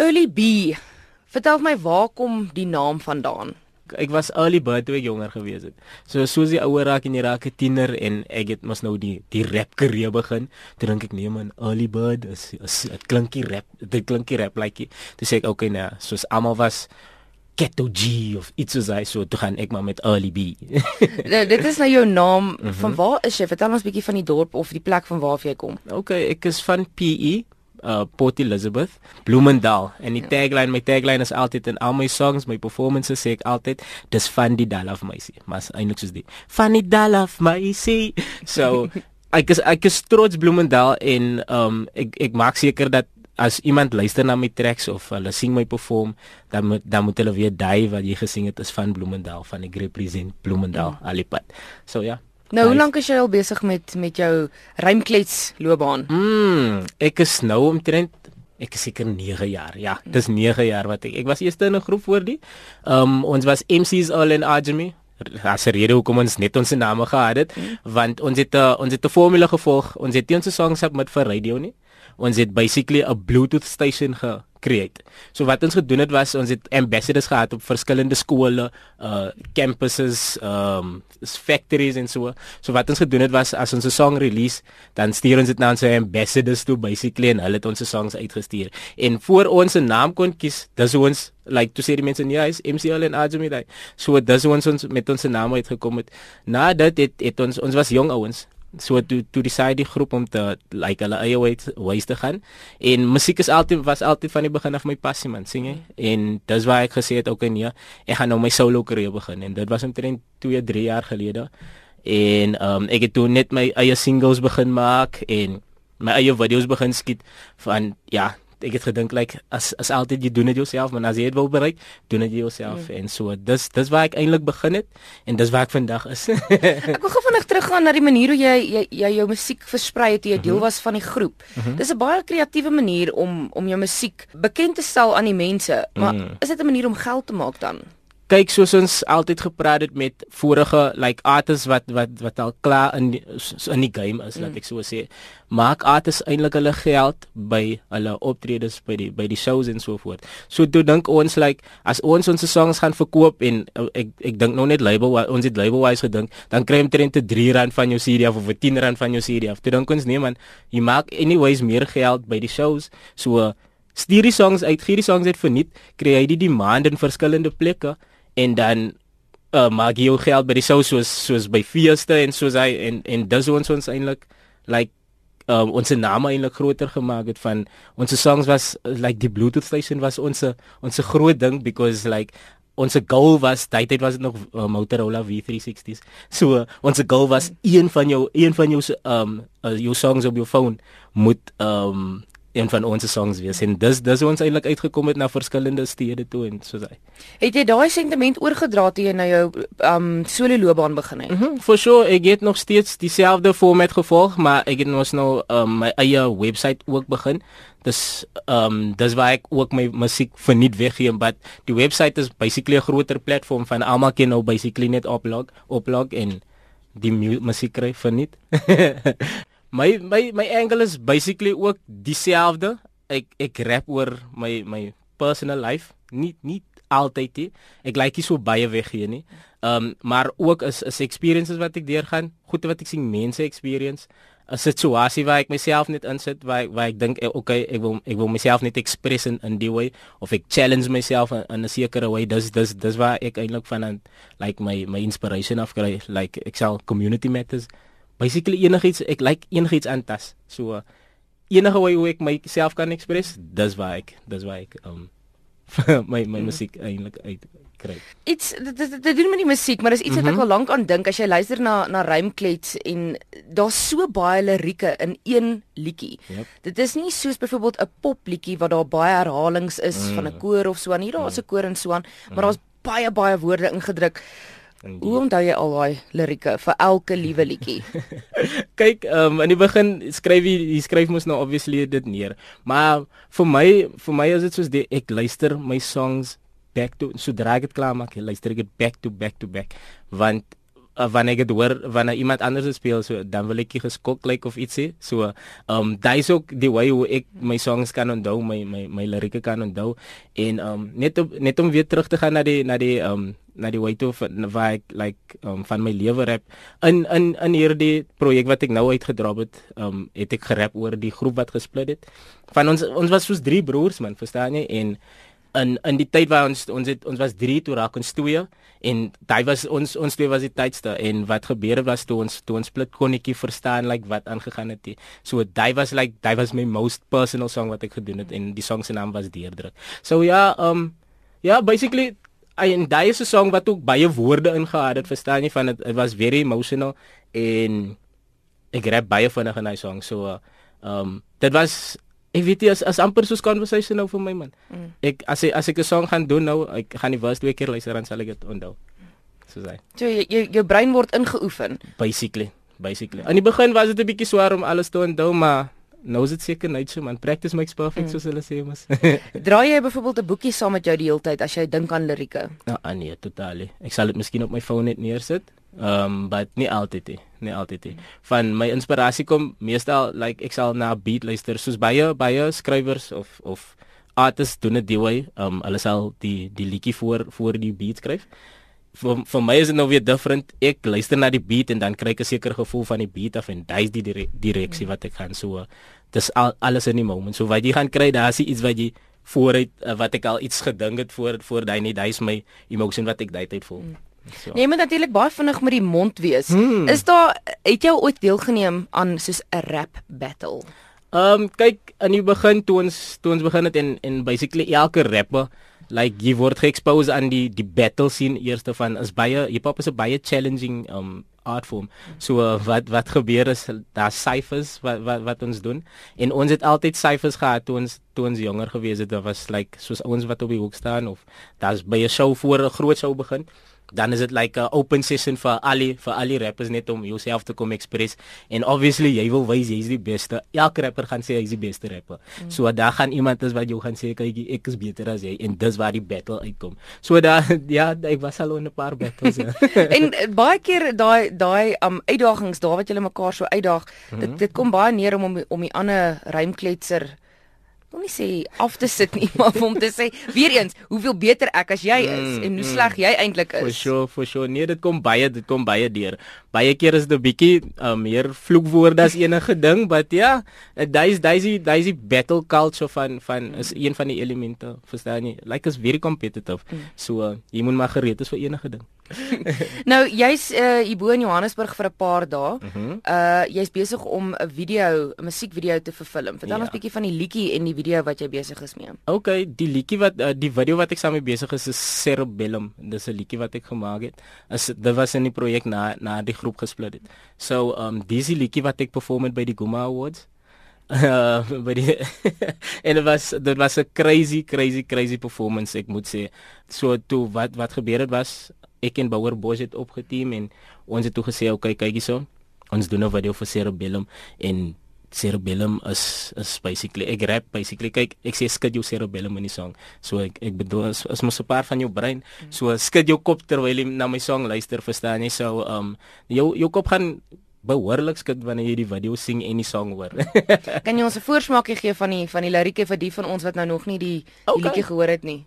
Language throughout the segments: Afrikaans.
Early B. Vertel my waar kom die naam vandaan? Ek was early bird toe ek jonger gewees het. So soos jy ouer raak en jy raak 'n tiener en ek het mos nou die die rap karier begin, toe dink ek nee man, early bird is dit klinkie rap, dit klinkie rap like. Dis sê ek okay nee, soos almal was Ghetto G of iets soos hy so toe gaan ek maar met Early B. Nou, dit is nou jou naam. Mm -hmm. Van waar is jy? Vertel ons bietjie van die dorp of die plek van waar jy kom. Okay, ek is van PE uh Port Elizabeth, Bloemendal. En die ja. tagline, my tagline is altyd in al my songs, my performances sê ek altyd, dis van die dal of my see. Maar eintlik soos dit. Van die dal of my see. So ek is ek is trots Bloemendal en um ek ek maak seker dat as iemand luister na my tracks of hulle sien my perform, dan moet dan moet hulle weet daai wat jy gesing het is van Bloemendal, van ek represent Bloemendal mm. alipad. So ja. Nou, hoe lank is jy al besig met met jou rymklets loopbaan? Mm, ek is nou omtrent ek is seker 9 jaar. Ja, dis 9 jaar wat ek ek was eers in 'n groep voor die. Um ons was MCs all in Ajami. As rede hoekom ons net ons name gehad het, mm. want ons het uh, ons het 'n formule gevolg. Ons het nie ons songs op met vir radio nie ons het basically 'n Bluetooth station gecreate. So wat ons gedoen het was ons het ambassadors gehad op verskillende skole, uh campuses, um factories en so. So wat ons gedoen het was as ons 'n song release, dan stuur ons dit na ons ambassadors toe basically en hulle het ons se songs uitgestuur. En voor ons 'n naam kon kies, dis ons like to say die mense nie is MCL en Ajmi daai. So dis ons, ons met ons se naam uitgekom het. Na dit het, het ons ons was jong ouens so toe toe decide die groep om te like hulle eie ways te gaan. En musiek is altyd was altyd van die begin af my passie man sing jy? En dis waar ek gesê het okay nee ek gaan nou my solo karier begin. En dit was omtrent 2 3 jaar gelede. En um, ek het toe net my eie singles begin maak en my eie video's begin skiet van ja ek het gedink like as as altyd jy doen dit jouself maar as jy dit wil bereik doen dit jouself ja. en so dis dis waar ek eintlik begin het en dis waar ek vandag is ek wil gou vinnig teruggaan na die manier hoe jy jy, jy jou musiek versprei het jy deel mhm. was van die groep mm -hmm. dis 'n baie kreatiewe manier om om jou musiek bekend te stel aan die mense maar mm. is dit 'n manier om geld te maak dan kyk soos ons altyd gepraat het met vorige like artists wat wat wat al klaar in die, in die game is, mm. laat ek so sê. Maak artists eintlik hulle geld by hulle optredes by die by die shows en so voort. So toe dink ons like as ons ons songs gaan verkoop en uh, ek ek dink nog net label ons het label wise gedink, dan kry jy omtrent 3 rand van jou CD of 10 rand van jou CD. Toe dink ons nee man, jy maak anyways meer geld by die shows. So stuur die songs uit, gee die songs uit vir niks, kry jy die demand in verskillende plekke en dan uh, maak jy jou geld by die show soos soos by feeste en soos hy en en dis ons ons eintlik like uh, ons naam eintlik groter gemaak het van ons songs was like die bluetooth station was ons ons groot ding because like ons goal was daai tyd was dit nog uh, Motorola V360s so uh, ons goal was een van jou een van jou um uh, jou songs op jou phone moet um een van ons songs wees en dis dis ons eintlik uitgekom het na verskillende stede toe en soos hy. Het jy daai sentiment oorgedra toe jy na jou um solo loopbaan begin het? Mm for sure, ek het nog steeds dieselfde format gevolg, maar ek het mos nou um my eie webwerf ook begin. Dis um dis waar ek ook my musiek verniet weggee, but die webwerf is basically 'n groter platform van almal kan nou basically net upload, upload en die musiek kry verniet. my my my angle is basically ook dieselfde. Ek ek rap oor my my personal life, nie nie altyd nie. Ek like nie so baie weggee nie. Um maar ook is is experiences wat ek deurgaan, goeie wat ek sien mense experience. 'n situasie waar ek myself net insit waar waar ek dink eh, okay ek wil ek wil myself net express in in die way of ek challenge myself in, in 'n sekere way dis dis dis waar ek eintlik van like my my inspiration afkry like ek sal community matters basically enigiets ek like enigiets aantas. So enige hoe hoe ek myself kan express, dis waar ek dis waar ek um my my musiek eintlik uit kry. Iets dit dit doen met die musiek, maar dis iets wat mm -hmm. ek mhm. al lank aan dink as jy luister na na rymklets en daar's so baie lirieke in een liedjie. Yep. Dit is nie soos byvoorbeeld 'n popliedjie waar daar baie herhalings is mm. van 'n koor of so aan. Hier daar's 'n koor en so aan, maar mm. daar's baie baie woorde ingedruk. Die... Hoe onthou jy al daai lirieke vir elke liewe liedjie? Kyk, um, in die begin skryf jy jy skryf mos nou obviously dit neer. Maar vir my vir my is dit soos die, ek luister my songs back to sodra ek dit klaar maak, luister ek dit back to back to back want uh, wanneer ek dit hoor wanneer iemand anders dit speel so dan wil ek geskok lyk like of ietsie. So um daai is ook die way hoe ek my songs kan onthou my my my lirieke kan onthou. En um net op, net om weer terug te gaan na die na die um na die way toe waar ek like um van my lewe rap. In in in hierdie projek wat ek nou uitgedra het um het ek gerap oor die groep wat gesplit het. Van ons ons was soos drie broers man verstaan jy? En in in die tyd waar ons ons het ons was 3 toe raak ons 2 en daai was ons ons twee was die tydste en wat gebeur het was toe ons toe ons split konnetjie verstaan like wat aangegaan het die. so daai was like daai was my most personal song wat ek gedoen het en die song se naam was deurdruk so ja um ja basically en daai is 'n song wat ook baie woorde ingehad het verstaan jy van dit it was very emotional en ek rap baie vinnig in daai song so uh, um dit was Ek weet jy as as amper soos conversation nou vir my man. Mm. Ek as ek as ek 'n song gaan doen nou, ek gaan die verse twee keer luister dan sal ek dit onthou. Soos hy. So jy jou, jou brein word ingeoefen. Basically, basically. Aan die begin was dit 'n bietjie swaar om alles te onthou, maar nou is dit seker net so man. Practice makes perfect mm. soos hulle sê mos. Draai jy byvoorbeeld 'n boekie saam met jou die hele tyd as jy dink aan lirieke? Nou, ah, nee, totaal. Ek sal dit miskien op my foon net neersit. Ehm um, but nie altyd nie, nie altyd nie. Van my inspirasie kom meestal like ek sal na beat luister soos baie baie skrywers of of artists doen dit die way. Ehm um, hulle sal die die liedjie voor voor die beat skryf. Vir vir my is dit nou weer different. Ek luister na die beat en dan kry ek 'n sekere gevoel van die beat af en dis die direksie wat ek gaan so. Dis al, alles in die moment. So wat jy gaan kry, daar is iets wat jy vooruit wat ek al iets gedink het voor voor daai net dis my emotion wat ek daai tyd voel. Mm. So. Nee, maar natuurlik baie vinnig met die mond wees. Hmm. Is daar het jy ooit deelgeneem aan soos 'n rap battle? Ehm um, kyk in die begin toe ons toe ons begin het en en basically elke rapper like jy word geexpose aan die die battle scene eerste van is baie hip hop is 'n baie challenging um art form. So uh, wat wat gebeur is daar syfers wat wat wat ons doen en ons het altyd syfers gehad toe ons toe ons jonger gewees het. Dit was like soos ons wat op die hoek staan of daar's by 'n show voor 'n groot show begin dan is dit like 'n open session vir al die vir al die rappers net om jouself te kom express en obviously jy wil wys jy's die beste. Elke rapper gaan sê hy's die beste rapper. Mm. So daar gaan iemand is wat jou gaan sê kyk ek is beter as jy en dis waar die battle uitkom. So daar ja, ek was al in 'n paar battles ja. en eh, baie keer daai daai um uitdagings daar wat julle mekaar so uitdaag, mm -hmm. dit dit kom baie neer om om om die ander rymkletser wil nie sê af te sit nie, maar om te sê weer eens, hoeveel beter ek as jy is mm, en hoe mm. sleg jy eintlik is. For sure, for sure. Nee, dit kom baie, dit kom baie deur. Baie keer is dit 'n bietjie uh, meer vloekwoorde as enige ding, but ja, yeah, daai is daai is daai is battle culture van van is een van die elemente, verstaan jy? Like is very competitive. Mm. So uh, jy moet maar gereed is vir enige ding. nou jy's uh, hier bo in Johannesburg vir 'n paar dae. Uh -huh. uh jy's besig om 'n video, 'n musiekvideo te vervilm. Vertel ja. ons bietjie van die liedjie en die video wat jy besig is mee. Okay, die liedjie wat uh, die video wat ek saam mee besig is is Cerebellum. Dis 'n liedjie wat ek gemaak het. As dit was in die projek na na die groep gesplit het. So um dis die liedjie wat ek perform het by die Guma Awards. Uh, yeah, en dit was dit was 'n crazy crazy crazy performance ek moet sê. So toe wat wat gebeur het was ek en Bouwer Bosch het opgeteam en ons het toe gesê okay kyk hierso. Ons doen 'n video vir Cerebellum en Cerebellum is is basically ek rap basically. Kyk ek sê skud jou cerebellum in die song. So ek ek bedoel is, is mos 'n paar van jou brein. So skud jou kop terwyl jy na my song luister verstaan jy? So um jou jou kop gaan behoorlik skud wanneer jy die video sing en die song hoor. Kan jy ons 'n voorsmaakie gee van die van die lirieke vir die van ons wat nou nog nie die, okay. die liedjie gehoor het nie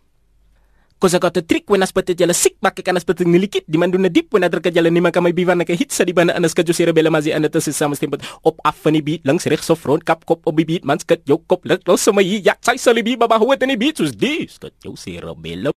Cause I got a trick when I spit it, jelle sick back, ek kan spit it nilikit. Die man doen 'n diep when I druk it, jelle niemand kan my biwan ek hit sa die binne in 'n skit jou cerebellum as jy in dit is saam stem op af van die beat, links regs of front kap kop op die beat, man skit jou kop lig los sommer hier. Ja, sy sal die beat baba in die beat soos dis, skit jou cerebellum.